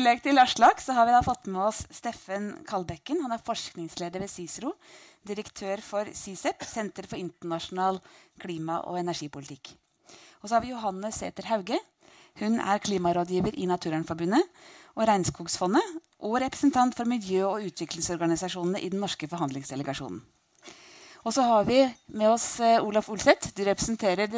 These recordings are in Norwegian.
tillegg til Aslak så har vi da fått med oss Steffen Kalbekken. Han er forskningsleder ved CICERO, direktør for CICEP, Senter for internasjonal klima- og energipolitikk. Og så har vi Johanne Sæther Hauge. Hun er klimarådgiver i Naturvernforbundet og Regnskogsfondet og representant for miljø- og utviklingsorganisasjonene i den norske forhandlingsdelegasjonen. Og så har vi med oss eh, Olaf Olseth. Du representerer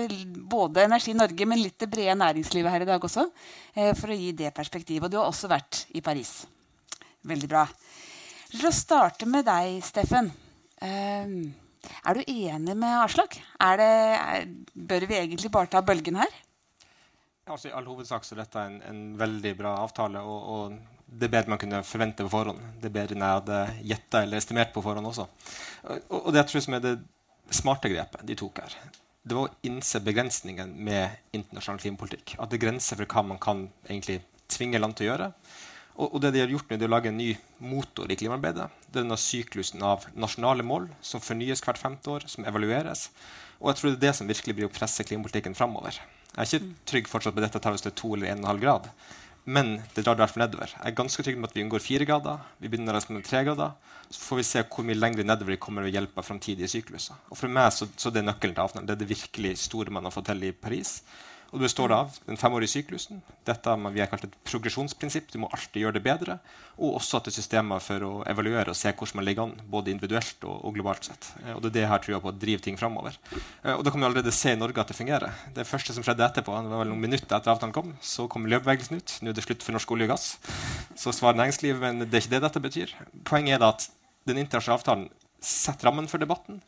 både Energi Norge, men litt det brede næringslivet her i dag også. Eh, for å gi det perspektivet. Og du har også vært i Paris. Veldig bra. La oss starte med deg, Steffen. Eh, er du enig med Aslak? Er er, bør vi egentlig bare ta bølgen her? Altså, I all hovedsak så er dette en, en veldig bra avtale. og, og det er bedre man kunne forvente på forhånd. Det er bedre enn jeg hadde gjetta eller estimert på forhånd også. Og, det jeg tror som er det smarte grepet de tok her, det var å innse begrensningen med internasjonal klimapolitikk. At det er grenser for hva man kan egentlig tvinge land til å gjøre. Og, det de har gjort nå, er å lage en ny motor i klimaarbeidet. Det er denne syklusen av nasjonale mål som fornyes hvert femte år, som evalueres. Og jeg tror det er det som virkelig blir å presse klimapolitikken framover. Jeg er ikke trygg fortsatt på dette tallet til to eller en og en halv grad. Men det drar derfor nedover. Jeg er ganske trygg på at vi unngår fire grader. Vi begynner med tre grader. Så får vi se hvor mye lenger nedover vi kommer ved hjelp av framtidige sykluser. Og for meg så, så det er nøkkelen til avtalen. Det er det virkelig store man har fått til i Paris. Og det består av den femårige syklusen. Dette vi har kalt et progresjonsprinsipp. Du må alltid gjøre det bedre. Og også at det er systemer for å evaluere og se hvordan man ligger an, både individuelt og, og globalt sett. Eh, og det er det her tror jeg på å drive ting framover. Eh, og da kan vi allerede se i Norge at det fungerer. Det første som skjedde etterpå, det var vel noen minutter etter avtalen kom, så kom miljøbevegelsen ut. Nå er det slutt for norsk olje og gass. Så svarer næringslivet, men det er ikke det dette betyr. Poenget er at den internasjonale avtalen setter rammen for debatten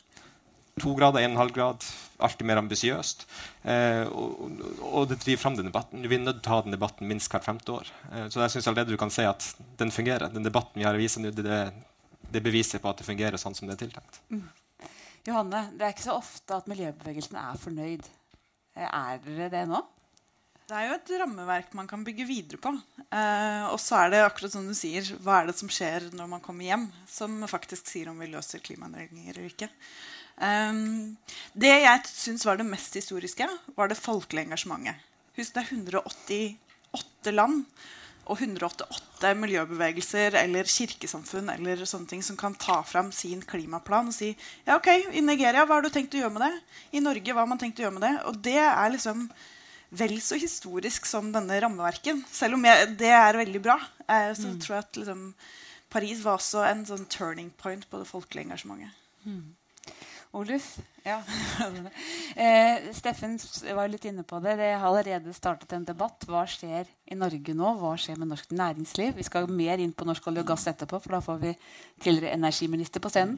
to grader, en halv grad, alltid mer ambisiøst. Eh, og, og, det driver fram den debatten. Vi er nødt til å ha den debatten minst hvert femte år. Eh, så jeg synes allerede du kan si at den fungerer. Den debatten vi har vist nå, det, det beviser på at det fungerer sånn som det er tiltenkt. Mm. Johanne, det er ikke så ofte at miljøbevegelsen er fornøyd. Eh, er dere det nå? Det er jo et rammeverk man kan bygge videre på. Eh, og så er det akkurat som du sier, hva er det som skjer når man kommer hjem, som faktisk sier om vi løser klimaendringer eller ikke. Um, det jeg syns var det mest historiske, var det folkelige engasjementet. Husk det er 188 land og 188 miljøbevegelser eller kirkesamfunn eller sånne ting som kan ta fram sin klimaplan og si ja, ok, i Nigeria, hva har du tenkt å gjøre med det? I Norge, hva har man tenkt å gjøre med det? Og det er liksom vel så historisk som denne rammeverken. Selv om jeg, det er veldig bra, eh, så mm. tror jeg at liksom, Paris var også en sånn turning point på det folkelige engasjementet. Mm. Oluf? Ja. eh, Steffen var litt inne på det. Det har allerede startet en debatt. Hva skjer i Norge nå? Hva skjer med norsk næringsliv? Vi skal mer inn på norsk olje og gass etterpå, for da får vi tidligere energiminister på scenen.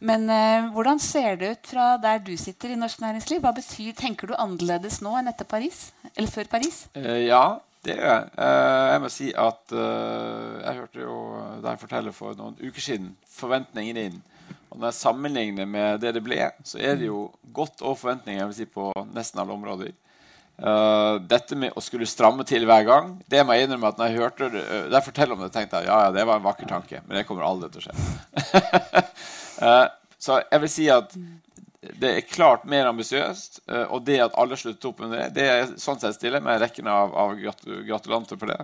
Men eh, hvordan ser det ut fra der du sitter i norsk næringsliv? Hva betyr, Tenker du annerledes nå enn etter Paris? Eller før Paris? Eh, ja, det gjør jeg. Uh, jeg må si at uh, jeg hørte jo deg fortelle for noen uker siden forventningene inn og når jeg sammenligner med det det ble, så er det jo godt over forventninger jeg vil si, på nesten alle områder. Uh, dette med å skulle stramme til hver gang Det må jeg innrømme at når jeg hørte det, uh, jeg forteller om det, tenkte jeg ja, ja, det var en vakker tanke. Men det kommer aldri til å skje. uh, så jeg vil si at det er klart mer ambisiøst. og det at alle slutter opp under det, det er sånn sett stille med rekken av, av gratulanter for det.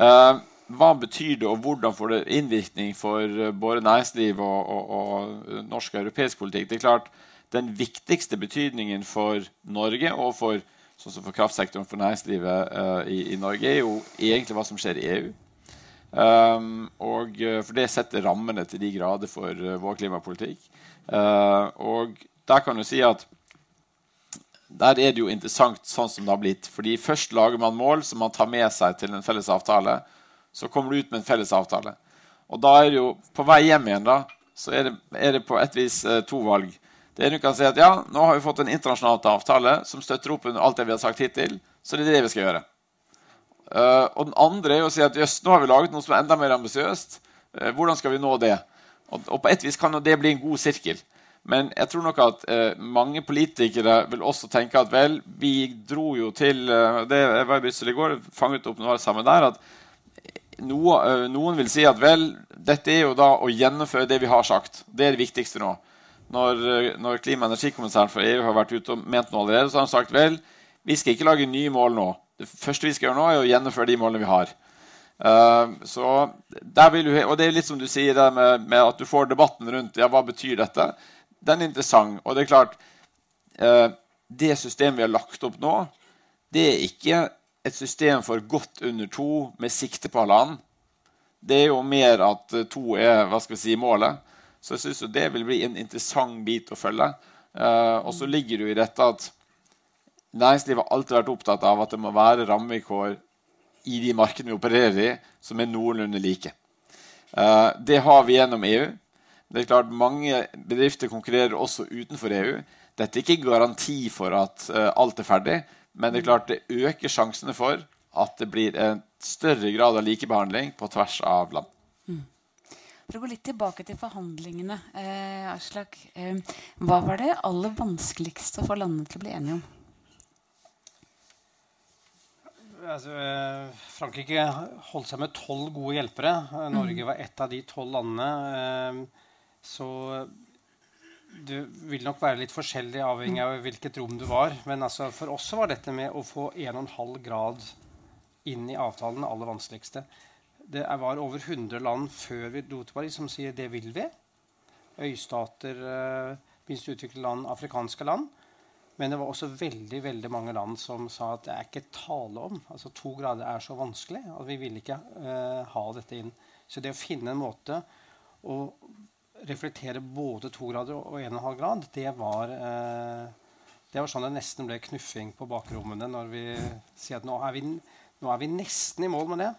Uh, hva betyr det, og hvordan får det innvirkning for eh, både næringsliv og, og, og norsk og europeisk politikk? Det er klart, Den viktigste betydningen for Norge og for, sånn for kraftsektoren for næringslivet uh, i, i, Norge, er jo egentlig hva som skjer i EU. Um, og, eh, for det setter rammene til de grader for uh, vår klimapolitikk. Uh, og der kan du si at der er det jo interessant sånn som det har blitt. fordi Først lager man mål som man tar med seg til en felles avtale så kommer du ut med en felles avtale. Og da er det jo på vei hjem igjen, da, så er det, er det på et vis eh, to valg. Det ene kan si at ja, nå har vi fått en internasjonal avtale som støtter opp under alt det vi har sagt hittil. Så det er det vi skal gjøre. Uh, og den andre er å si at jøss, nå har vi laget noe som er enda mer ambisiøst. Uh, hvordan skal vi nå det? Og, og, på et vis kan det bli en god sirkel. Men jeg tror nok at uh, mange politikere vil også tenke at vel, vi dro jo til det var i Brussel i går, fanget opp noe av det samme der. at noe, eh, noen vil si at vel, dette er jo da å gjennomføre det vi har sagt. Det er det viktigste nå. Når, eh, når klima- og energikommissæren for EU har vært ute og ment noe allerede, så har han sagt vel, vi skal ikke lage nye mål nå. Det første vi skal gjøre nå, er å gjennomføre de målene vi har. Uh, så der vil du, og det er litt som du sier der med, med, at du får debatten rundt ja, hva betyr dette. Den er interessant. Og det er klart uh, Det systemet vi har lagt opp nå, det er ikke et system for godt under to med sikte på halvannen. Det er jo mer at to er hva skal vi si, målet. Så jeg syns det vil bli en interessant bit å følge. Uh, og så ligger det jo i dette at næringslivet har alltid vært opptatt av at det må være rammevilkår i de markedene vi opererer i, som er noenlunde like. Uh, det har vi gjennom EU. Det er klart Mange bedrifter konkurrerer også utenfor EU. Dette er ikke garanti for at uh, alt er ferdig, men det er klart det øker sjansene for at det blir en større grad av likebehandling på tvers av land. Mm. For å gå litt tilbake til forhandlingene, eh, Aslak, eh, hva var det aller vanskeligste å få landene til å bli enige om? Altså, eh, Frankrike holdt seg med tolv gode hjelpere. Eh, Norge var ett av de tolv landene. Eh, så det vil nok være litt forskjellig avhengig av hvilket rom du var. Men altså, for oss var dette med å få 1,5 grad inn i avtalen det aller vanskeligste. Det var over 100 land før vi dro til Paris som sier det vil vi. Øystater, minst utviklede land, afrikanske land. Men det var også veldig veldig mange land som sa at det er ikke tale om. altså To grader er så vanskelig at vi vil ikke uh, ha dette inn. Så det å finne en måte å reflektere både to grader og 1,5 grad, det var, uh, det var sånn det nesten ble knuffing på bakrommene når vi sier at nå er vi, nå er vi nesten i mål med det.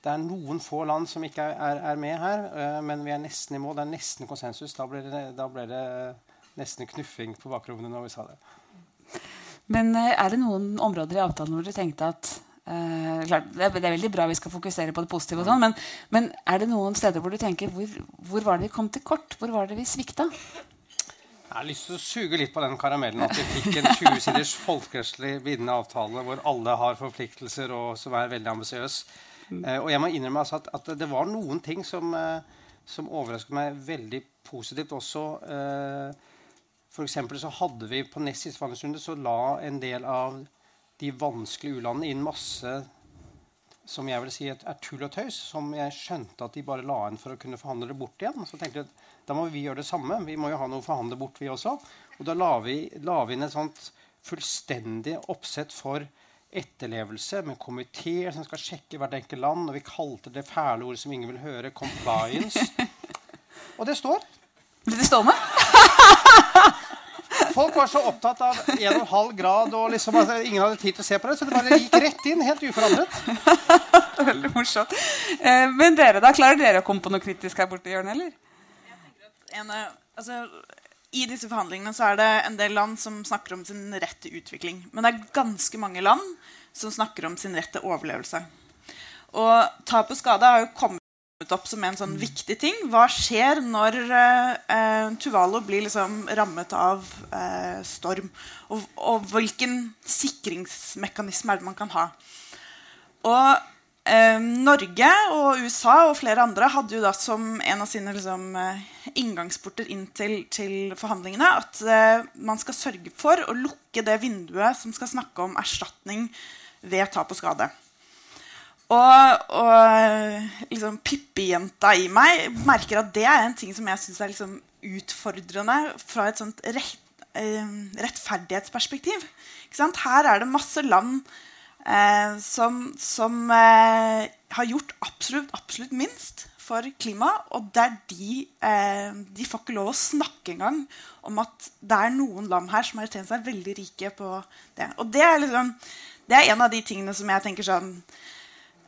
Det er noen få land som ikke er, er med her, uh, men vi er nesten i mål. Det er nesten konsensus. Da ble det, da ble det nesten knuffing på bakrommene når vi sa det. Men eh, er det noen områder i avtalen hvor du tenkte at uh, klart, det, er, det, er, veldig bra vi skal fokusere på det positive, og sånn, men, men, er det noen steder hvor du tenker hvor, hvor, var det vi kom til kort? Hvor var det vi svikta? Jeg har lyst til å suge litt på den karamellen at vi fikk en 20-siders folkerettslig bindende avtale hvor alle har forpliktelser, og som er veldig ambisiøs. Uh, og jeg må innrømme altså at, at, det var noen ting som, uh, som overrasket meg veldig positivt også. Uh, for så hadde vi på nest siste forhandlingsrunde så la en del av de vanskelige u-landene inn masse som jeg vil si er tull og tøys, som jeg skjønte at de bare la inn for å kunne forhandle det bort igjen. Så tenkte jeg da må vi gjøre det samme. Vi må jo ha noe å forhandle bort, vi også. Og da la vi, la vi inn et sånt fullstendig oppsett for etterlevelse med komiteer som skal sjekke hvert enkelt land. Og vi kalte det fæle ordet som ingen vil høre, 'compliance'. Og det står. Blir det stående? Folk var så opptatt av 1,5 grad, og liksom, altså, ingen hadde tid til å se på det. Så det bare gikk rett inn, helt uforandret. Veldig morsomt. Eh, men dere, da klarer dere å komme på noe kritisk her borte i hjørnet, eller? En, altså, I disse forhandlingene så er det en del land som snakker om sin rett til utvikling. Men det er ganske mange land som snakker om sin rett til overlevelse. Og tap og skade har jo kommet opp som en sånn viktig ting. Hva skjer når eh, Tuvalo blir liksom rammet av eh, storm? Og, og, hvilken sikringsmekanisme er det man kan ha? Og eh, Norge og USA og flere andre hadde jo da som en av sine liksom, eh, inngangsporter inn til, til forhandlingene at eh, man skal sørge for å lukke det vinduet som skal snakke om erstatning ved tap og skade. Og, og liksom Pippi-jenta i meg merker at det er en ting som jeg syns er liksom utfordrende fra et sånt rett, eh, rettferdighetsperspektiv. Her er det masse land eh, som, som eh, har gjort absolutt, absolutt minst for klimaet. Og der de, eh, de får ikke lov å snakke engang om at det er noen land her som har tjent seg veldig rike på det. Og det er, liksom, det er en av de tingene som jeg tenker sånn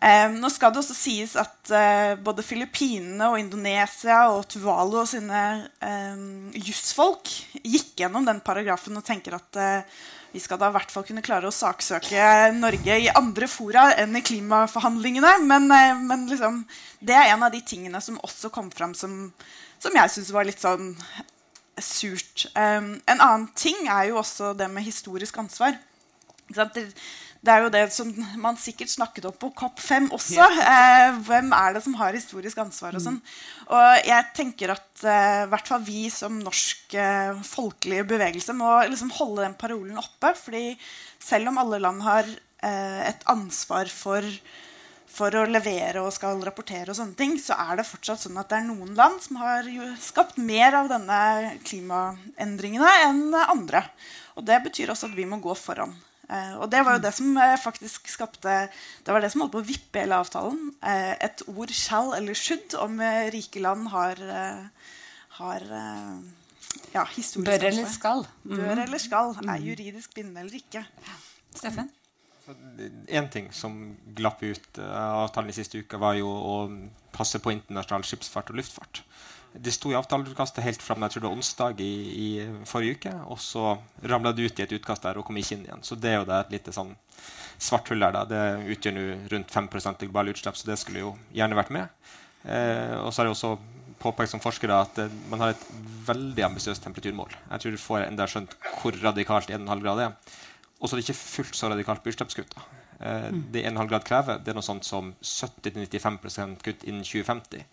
Um, nå skal det også sies at uh, både Filippinene og Indonesia og Tuvalu og sine um, jusfolk gikk gjennom den paragrafen og tenker at uh, vi skal da i hvert fall kunne klare å saksøke Norge i andre fora enn i klimaforhandlingene. Men, uh, men liksom, det er en av de tingene som også kom fram som, som jeg syns var litt sånn surt. Um, en annen ting er jo også det med historisk ansvar. Det, det er jo det som man sikkert snakket opp på COP5 også. Eh, hvem er det som har historisk ansvar? Og sånn. Og jeg tenker at eh, hvert fall vi som norsk eh, folkelig bevegelse må liksom holde den parolen oppe. fordi selv om alle land har eh, et ansvar for, for å levere og skal rapportere, og sånne ting, så er det fortsatt sånn at det er noen land som har skapt mer av denne klimaendringene enn andre. Og det betyr også at vi må gå foran. Eh, og det var jo det som eh, faktisk skapte Det var det som holdt på å vippe hele avtalen. Eh, et ord 'shall' eller 'should' om rike land har, har ja, historisk Bør eller skal? Mm. Bør eller skal. Er juridisk bindende eller ikke. Steffen? Én ting som glapp ut av avtalen i siste uke, var jo å passe på internasjonal skipsfart og luftfart. Det sto i avtaleutkastet helt fram jeg tror det var onsdag i, i forrige uke. Og så ramla det ut i et utkast der og kom ikke inn igjen. Så det er jo det et lite sånn svart hull der. da. Det utgjør nå rundt 5% i globale utslipp, så det skulle jo gjerne vært med. Eh, og så er det også påpekt som forskere at eh, man har et veldig ambisiøst temperaturmål. Jeg tror du får enda skjønt hvor radikalt 1,5 grad er. Og så er det ikke fullt så radikalt på utslippskutt. Eh, det 1,5 grad krever, det er noe sånt som 70-95% kutt innen 2050.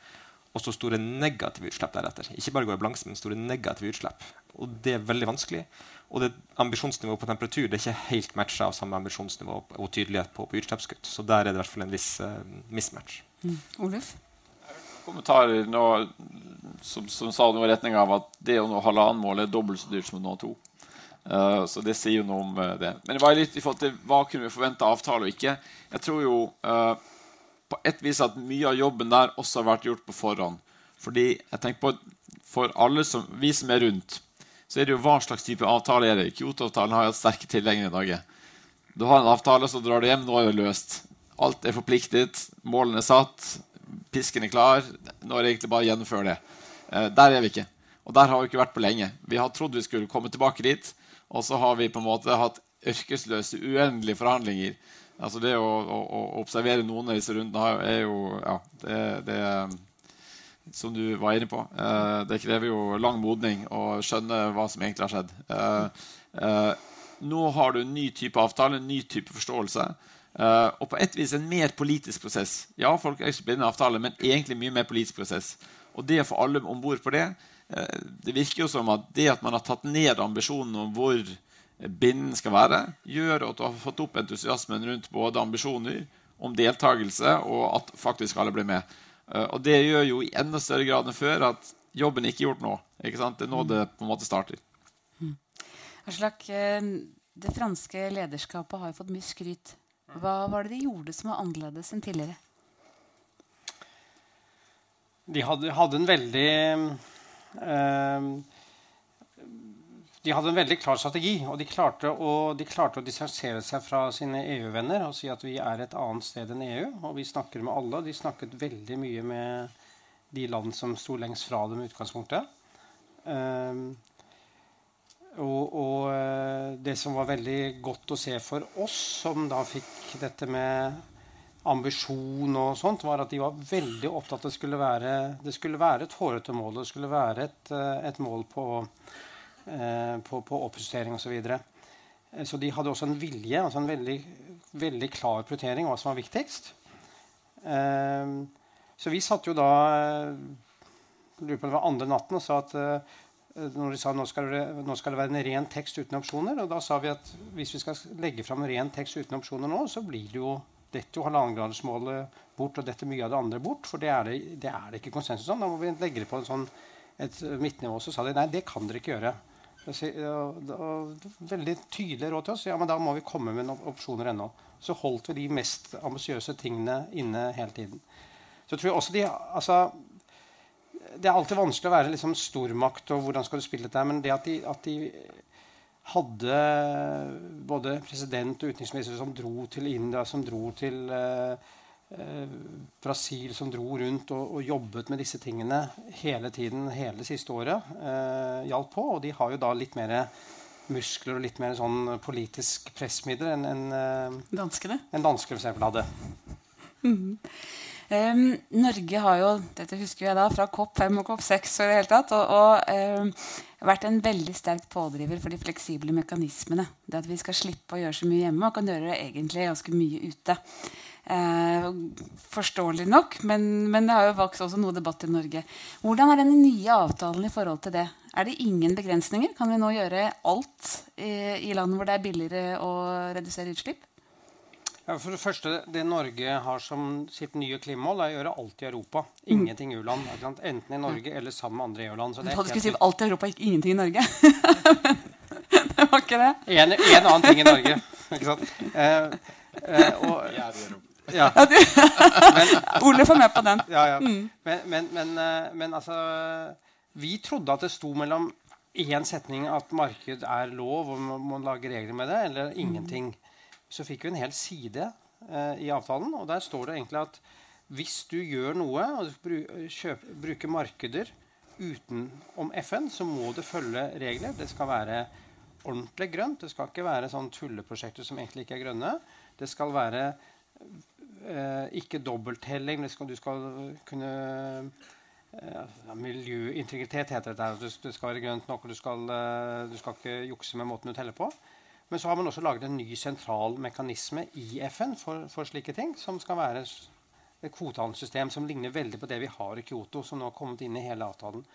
Og så store negative utslipp deretter. Ikke bare går i blanks, men store negative utslipp. Og det er veldig vanskelig. Og det ambisjonsnivået på temperatur det er ikke helt matcha av samme ambisjonsnivå og tydelighet på, på utslippskutt. Så der er det i hvert fall en viss uh, mismatch. Mm. Oluf? kommentarer nå, som, som sa noe i retning av at det å nå halvannen mål er dobbelt så dyrt som å nå to. Uh, så det sier jo noe om uh, det. Men det var litt i forhold til hva kunne vi forvente av avtale og ikke. Jeg tror jo eh, på et vis at mye av jobben der også har vært gjort på forhånd. Fordi jeg tenker på For alle som, vi som er rundt, så er det jo hva slags type avtale er det. Kyoto-avtalen har jo hatt sterke tilhengere i Norge. Du har en avtale, så drar du hjem. Nå er det løst. Alt er forpliktet. Målene er satt. Pisken er klar. Nå er det egentlig bare å gjennomføre det. Eh, der er vi ikke. Og der har vi ikke vært på lenge. Vi har trodd vi skulle komme tilbake dit, og så har vi på en måte hatt ørkesløse, uendelige forhandlinger. Altså Det å, å, observere noen av disse rundene er jo ja, det, det Som du var inne på. Eh, det krever jo lang modning å skjønne hva som egentlig har skjedd. Eh, eh, nå har du en ny type avtale, en ny type forståelse. Og på et vis en mer politisk prosess. Ja, folk er ikke bindende avtale, men egentlig mye mer politisk prosess. Og det å få alle om bord på det Det virker jo som at det at man har tatt ned ambisjonen om hvor binden skal være, gjør at du har fått opp entusiasmen rundt både ambisjoner om deltakelse og at faktisk alle blir med. Eh, og det gjør jo i enda større grad enn før at jobben ikke er gjort nå. Ikke sant? Det er nå det på en måte starter. Aslak, eh, det franske lederskapet har jo fått mye skryt. Hva var det de gjorde som var annerledes enn tidligere? De hadde, hadde en veldig eh, De hadde en veldig klar strategi. Og de klarte, å, de klarte å distansere seg fra sine EU-venner og si at vi er et annet sted enn EU. Og vi snakker med alle. De snakket veldig mye med de land som sto lengst fra dem i utgangspunktet. Um, og, og eh, det som var veldig godt å se for oss, som da fikk dette med ambisjon og sånt, var at de var veldig opptatt av at det skulle være, det skulle være et hårete mål. Det skulle være et, eh, et mål på, på, på oppjustering osv. Så, videre. Eh, så de hadde også en vilje, altså en veldig, veldig klar prioritering av hva som var viktigst. Eh, så vi satt jo da eh, lurer på det var andre natten og sa at eh, når de sa nå skal, det, nå skal det være en ren tekst uten opsjoner. Og da sa vi at hvis vi skal legge fram en ren tekst uten opsjoner nå, så blir det jo dette halvannengradersmålet bort, og dette mye av det andre bort. For det er det, det, er det ikke konsensus om. Da må vi legge det på sånn, et midtnivå. Så sa de nei, det kan dere ikke gjøre. Veldig tydelig råd til oss. Ja, men da må vi komme med noen opsjoner ennå. Så holdt vi de mest ambisiøse tingene inne hele tiden. Så tror jeg også de altså, det er alltid vanskelig å være liksom stormakt og hvordan skal du spille dette, men det at de, at de hadde både president og utenriksminister som dro til India, som dro til eh, Brasil, som dro rundt og, og, jobbet med disse tingene hele tiden, hele det siste året, eh, hjalp på. Og de har jo da litt mer muskler og litt mer sånn politisk pressmiddel enn en, eh, Danskene? en danske for eksempel, hadde. Mm. Um, Norge har jo dette husker jeg da, fra COP5 og COP6 og, det hele tatt, og, og um, vært en veldig sterk pådriver for de fleksible mekanismene. Det at vi skal slippe å gjøre så mye hjemme og kan gjøre det egentlig ganske mye ute. Uh, forståelig nok, men, men, det har jo vokst også noe debatt i Norge. Hvordan er den nye avtalen i forhold til det? Er det ingen begrensninger? Kan vi nå gjøre alt i, i land hvor det er billigere å redusere utslipp? Ja, for det første, Det Norge har som sitt nye klimamål, er å gjøre alt i Europa. Ingenting i u-land. Enten i Norge eller sammen med andre EU-land. Du hadde ikke si alt i Europa, ikke ingenting i Norge. det var ikke det. En, en, annen ting i Norge. ikke sant? Eh, eh, og, ja. Ole får med på den. Ja, ja. Mm. Men, men, men, eh, men, altså Vi trodde at det sto mellom én setning at marked er lov, og man må lage regler med det, eller ingenting. Mm så fikk vi en hel side eh, i avtalen. Og der står det egentlig at hvis du gjør noe og du bruker markeder utenom FN, så må det følge regler. Det skal være ordentlig grønt. Det skal ikke være sånn tulleprosjekter som egentlig ikke er grønne. Det skal være ikke dobbelttelling. Du skal kunne ja, Miljøintegritet heter det. Det, skal være grønt nok, og du skal, eh, du skal ikke jukse med måten du teller på. Men så har man også laget en ny sentral mekanisme i FN for, for slike ting, som skal være et kvotehandelssystem som ligner veldig på det vi har i Kyoto, som nå har kommet inn i hele avtalen.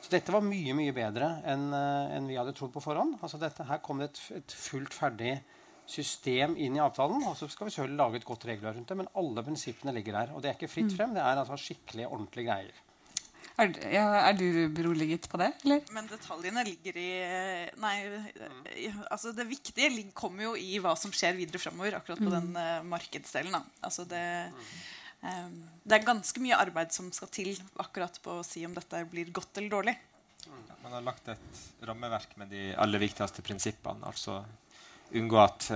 Så dette var mye mye bedre enn uh, en vi hadde trodd på forhånd. Altså dette, her kom det et, et, fullt ferdig system inn i avtalen. Og så skal vi selv lage et godt regelverk rundt det, men alle prinsippene ligger der. Og det er ikke fritt mm. frem, det er altså skikkelig ordentlige greier. Er, ja, er, du beroliget på det? Eller? Men detaljene ligger i Nei, altså det viktige kommer jo i hva som skjer videre framover. Akkurat på mm. den uh, markedsdelen. Altså det, um, det, er ganske mye arbeid som skal til akkurat på å si om dette blir godt eller dårlig. Ja, man har lagt et rammeverk med de aller viktigste prinsippene. altså Unngå at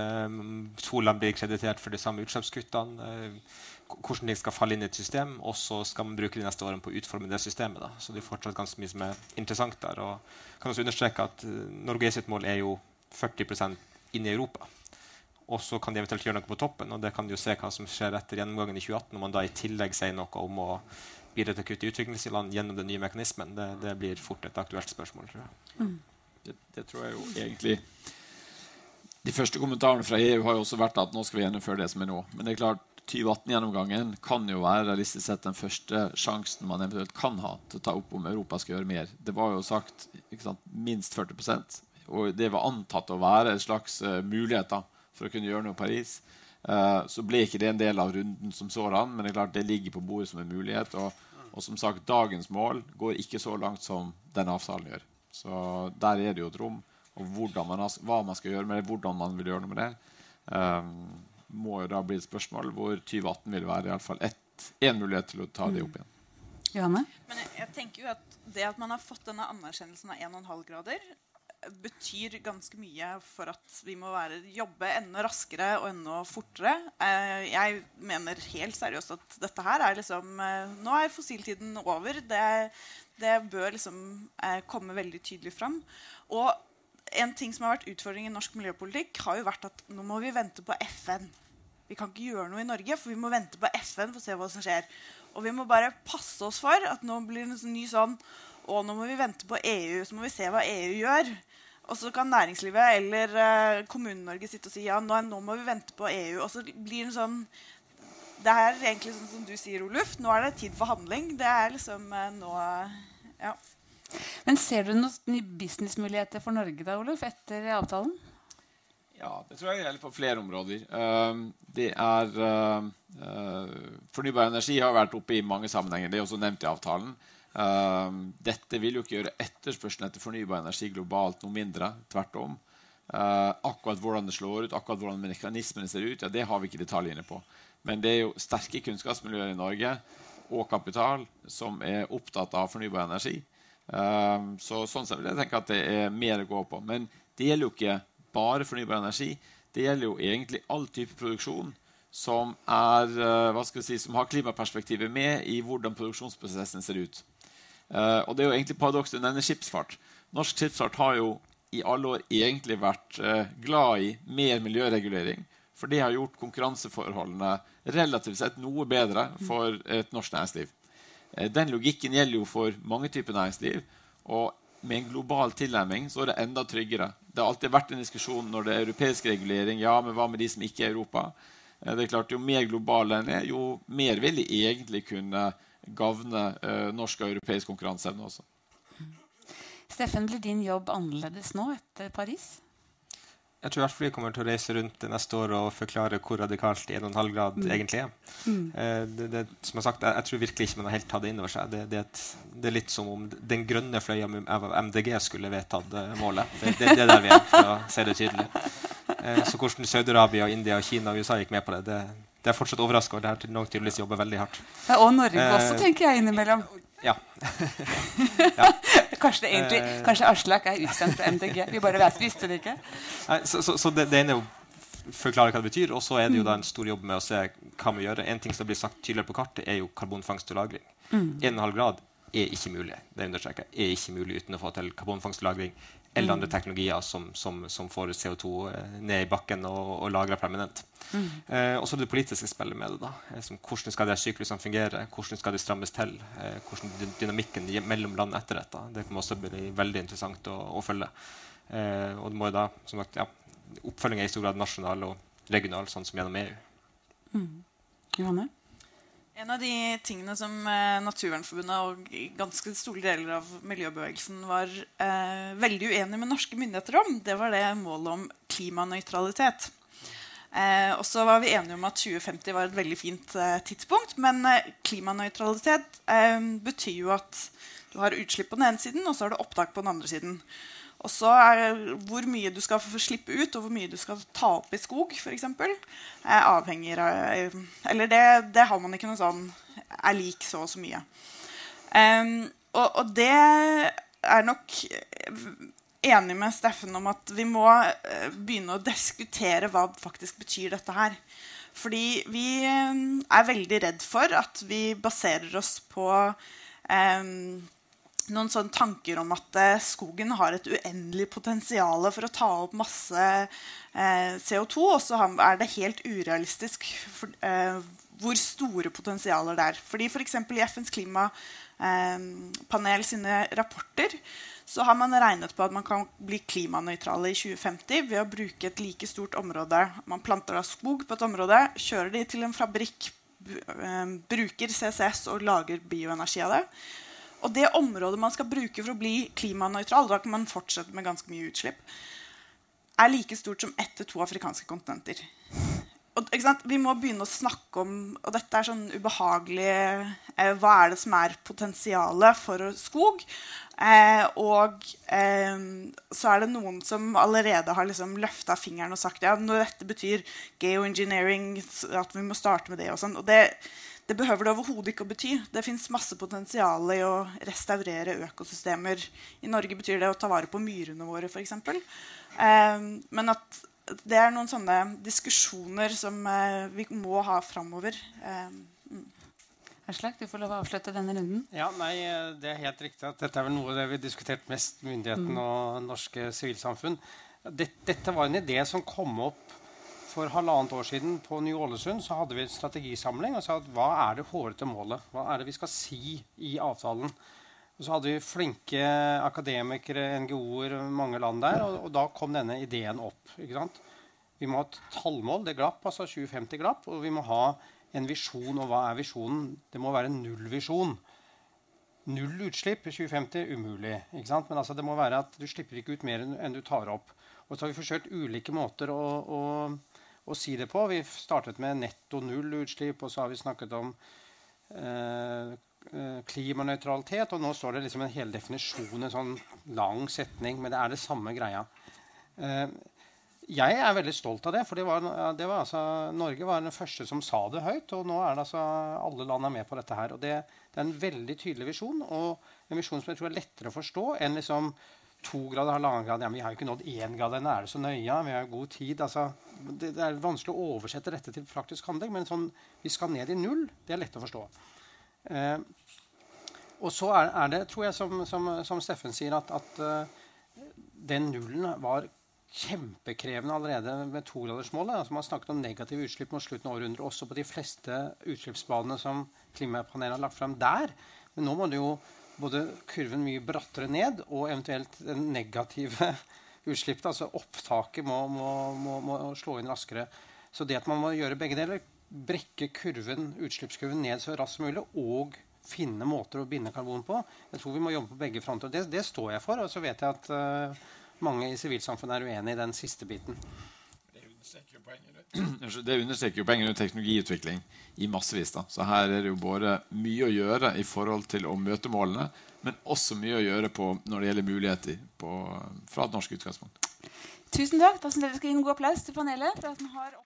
to land blir kreditert for de samme utslippskuttene. Uh, hvordan ting skal falle inn i et system, og så skal man bruke de neste årene på å utforme det systemet. Da. Så det er fortsatt ganske mye som er interessant der. Og kan også understreke at uh, Norge sitt mål er jo 40% inn i Europa. Og så kan de eventuelt gjøre noe på toppen. og det kan de jo se hva som skjer etter gjennomgangen i 2018, når man da i tillegg sier noe om å bidra til kutt i utviklingsland gjennom den nye mekanismen. Det, det, blir fort et aktuelt spørsmål, tror jeg. Mm. Det, det, tror jeg jo egentlig De første kommentarene fra EU har jo også vært at nå skal vi gjennomføre det som er nå. Men det er klart 2018-gjennomgangen kan jo være realistisk sett den første sjansen man eventuelt kan ha til å ta opp om Europa skal gjøre mer. Det var jo sagt sant, minst 40% og det var antatt å være en slags uh, mulighet da, for å kunne gjøre noe i Paris. Uh, så ble ikke det en del av runden som sådan, men det er klart det ligger på bordet som en mulighet. Og, og som sagt, dagens mål går ikke så langt som denne avtalen gjør. Så der er det jo et rom. Og man har, hva man skal gjøre med det, hvordan man vil gjøre noe med det. Um, må jo da bli et spørsmål hvor 2018 vil være i alle fall én mulighet til å ta det opp igjen. Johanne? Men jeg, jeg, tenker jo at Det at man har fått denne anerkjennelsen av 1,5 grader, betyr ganske mye for at vi må være, jobbe enda raskere og enda fortere. Eh, jeg mener helt seriøst at dette her er liksom eh, Nå er fossiltiden over. Det, det bør liksom eh, komme veldig tydelig fram. Og en ting som har vært utfordringen i norsk miljøpolitikk, har jo vært at nå må vi vente på FN. Vi kan ikke gjøre noe i Norge, for vi må vente på FN for å se hva som skjer. Og vi må bare passe oss for at nå blir det en ny sånn Og nå må vi vente på EU, så må vi se hva EU gjør. Og så kan næringslivet eller uh, Kommune-Norge sitte og si ja, nå, nå, må vi vente på EU. Og så blir det en sånn Det er egentlig sånn som du sier, Oluf. Nå er det tid for handling. Det er liksom uh, nå Ja. Men Ser du noen businessmuligheter for Norge da, Olof, etter avtalen? Ja, det tror jeg gjelder på flere områder. Uh, det er uh, uh, Fornybar energi har vært oppe i mange sammenhenger. Det er også nevnt i avtalen. Ehm, dette vil jo ikke gjøre etterspørselen etter fornybar energi globalt noe mindre. Tvert om. akkurat hvordan det slår ut, akkurat hvordan mekanismene ser ut, ja, det har vi ikke detaljene på. Men det er jo sterke kunnskapsmiljøer i Norge og kapital som er opptatt av fornybar energi. Um, så sånn sett vil jeg tenke at det er mer å gå på. Men det gjelder jo ikke bare fornybar energi. Det gjelder jo egentlig all type produksjon som, er, uh, hva skal si, som har klimaperspektivet med i hvordan produksjonsprosessen ser ut. Uh, og det er jo egentlig paradokset du nevner skipsfart. Norsk skipsfart har jo i alle år egentlig vært uh, glad i mer miljøregulering. For det har gjort konkurranseforholdene relativt sett noe bedre for et norsk næringsliv. Eh, den logikken gjelder jo for mange typer næringsliv. Og med en global tilnærming så er det enda tryggere. Det har alltid vært en diskusjon når det er europeisk regulering. Ja, men hva med de som ikke er Europa? Eh, det er klart Jo mer global den er, jo mer vil de egentlig kunne gagne uh, norsk og europeisk konkurranseevne også. Steffen, blir din jobb annerledes nå etter Paris? Jeg tror i hvert fall vi kommer til å reise rundt neste år og forklare hvor radikalt 1,5 grad mm. egentlig er. Mm. Eh, det, det, som jeg, sagt, jeg, jeg, tror virkelig ikke man har helt tatt det inn over seg. Det, det, det, er litt som om den grønne fløya av MDG skulle vedtatt uh, målet. Det, er der vi er, for å si det tydelig. Eh, så hvordan Saudi-Arabia, India, Kina og USA gikk med på det, det, det er fortsatt overraskende. Det har nok tydeligvis jobber veldig hardt. Ja, og Norge eh, også, tenker jeg innimellom. Ja. ja. kanskje, det egentlig, eh. kanskje Aslak er utsendt fra MDG. Vi bare vet, visste det ikke. Nei, så, så, så det, det, ene er å forklare hva det betyr, og så er det jo da en stor jobb med å se hva vi gjør. En ting som blir sagt tydeligere på kartet, er jo karbonfangst og -lagring. Mm. 1,5 grad er ikke mulig det er ikke mulig uten å få til karbonfangst og -lagring eller andre mm. teknologier som, som, som får CO2 eh, ned i bakken og, og lagrer permanent. Mm. Eh, og så er det politiske spillet med det. da. Eh, som, hvordan skal de syklusene fungere? Hvordan skal de strammes til? Eh, hvordan dynamikken mellom land etter dette? Det kan også bli veldig interessant å, å følge. Eh, og det må jo da, som sagt, ja, Oppfølging er i stor grad nasjonal og regional, sånn som gjennom EU. Mm. Johanne? En av de tingene som eh, Naturvernforbundet og ganske store deler av miljøbevegelsen var eh, veldig uenige med norske myndigheter om, det var det målet om klimanøytralitet. Eh, og så var vi enige om at 2050 var et veldig fint eh, tidspunkt. Men eh, klimanøytralitet eh, betyr jo at du har utslipp på den ene siden, og så har du opptak på den andre siden. Og så er hvor mye du skal få slippe ut, og hvor mye du skal ta opp i skog, f.eks., avhenger av Eller det, det, har man ikke noe sånn er lik så og så mye. Um, og, og, det er nok enig med Steffen om at vi må eh, begynne å diskutere hva faktisk betyr dette her. Fordi vi er veldig redd for at vi baserer oss på um, noen sånne tanker om at eh, skogen har et uendelig potensial for å ta opp masse eh, CO2. Og så er det helt urealistisk for, eh, hvor store potensialer det er. Fordi. For i FNs klimapanel sine rapporter så har man regnet på at man kan bli klimanøytrale i 2050 ved å bruke et like stort område. Man planter da skog på et område, kjører de til en fabrikk, eh, bruker CCS og lager bioenergi av det. Og det området man skal bruke for å bli klimanøytral, da kan man fortsette med ganske mye utslipp, er like stort som ett til to afrikanske kontinenter. Og, Vi må begynne å snakke om Og dette er sånn ubehagelig eh, Hva er det som er potensialet for skog? Eh, og eh, så er det noen som allerede har liksom løfta fingeren og sagt ja, når dette betyr geoengineering, at vi må starte med det. og sånn. Og det, det behøver det overhodet ikke å bety. Det fins masse potensial i å restaurere økosystemer. I Norge betyr det å ta vare på myrene våre, f.eks. Eh, men at det er noen sånne diskusjoner som eh, vi må ha framover. Eh, mm. Aslak, du får lov å avslutte denne runden. Ja, nei, Det er helt riktig at dette er vel noe det vi har diskutert mest myndighetene mm. og norske sivilsamfunn. Dette, dette var en idé som kom opp for halvannet år siden på Ny-Ålesund. Så hadde vi en strategisamling og sa at hva er det hårete målet? Hva er det vi skal si i avtalen? Og så hadde vi flinke akademikere, NGO-er, mange land der. Og, og, da kom denne ideen opp. Vi må ha et tallmål. Det glapp, altså 2050 glapp. Og vi må ha en visjon. Og hva er visjonen? Det må være en nullvisjon. Null utslipp i 2050 umulig. ikke sant? Men altså, det må være at du slipper ikke ut mer enn du tar opp. Og så har vi forsøkt ulike måter å, å, å si det på. Vi startet med netto null utslipp, og så har vi snakket om eh, eh, klimanøytralitet. Og nå står det liksom en hel definisjon, en sånn lang setning, men det er det samme greia. Eh, jeg er veldig stolt av det. For det var, det var altså, Norge var den første som sa det høyt. Og nå er det altså alle land er med på dette her. Og det, det, er en veldig tydelig visjon. Og en visjon som jeg tror er lettere å forstå enn liksom to grader, halvannen grad. Ja, vi har jo ikke nådd én grad ennå. Er det så nøye? Vi har god tid. Altså, det, det, er vanskelig å oversette dette til praktisk handling. Men sånn, vi skal ned i null. Det er lett å forstå. Eh, og så er, er, det, tror jeg, som, som, som Steffen sier, at, at uh, den nullen var kjempekrevende allerede med togradersmålet. Altså man har snakket om negative utslipp mot slutten av århundret også på de fleste utslippsbanene som klimapanelet har lagt frem der. Men nå må det jo både kurven mye brattere ned og eventuelt den negative utslippet, altså opptaket, må, må, må, må, slå inn raskere. Så det at man må gjøre begge deler, brekke kurven, utslippskurven ned så raskt som mulig, og finne måter å binde karbon på Jeg tror vi må jobbe på begge fronter. Det, det står jeg for. Og så vet jeg at uh, mange i sivilsamfunnet er uenig i den siste biten. Det understreker jo poenget rundt teknologiutvikling i massevis. da. Så her er det jo både mye å gjøre i forhold til å møte målene, men også mye å gjøre på, når det gjelder muligheter på, fra et norsk utgangspunkt. Tusen takk. Da jeg vi skal gi en god applaus til panelet. for at den har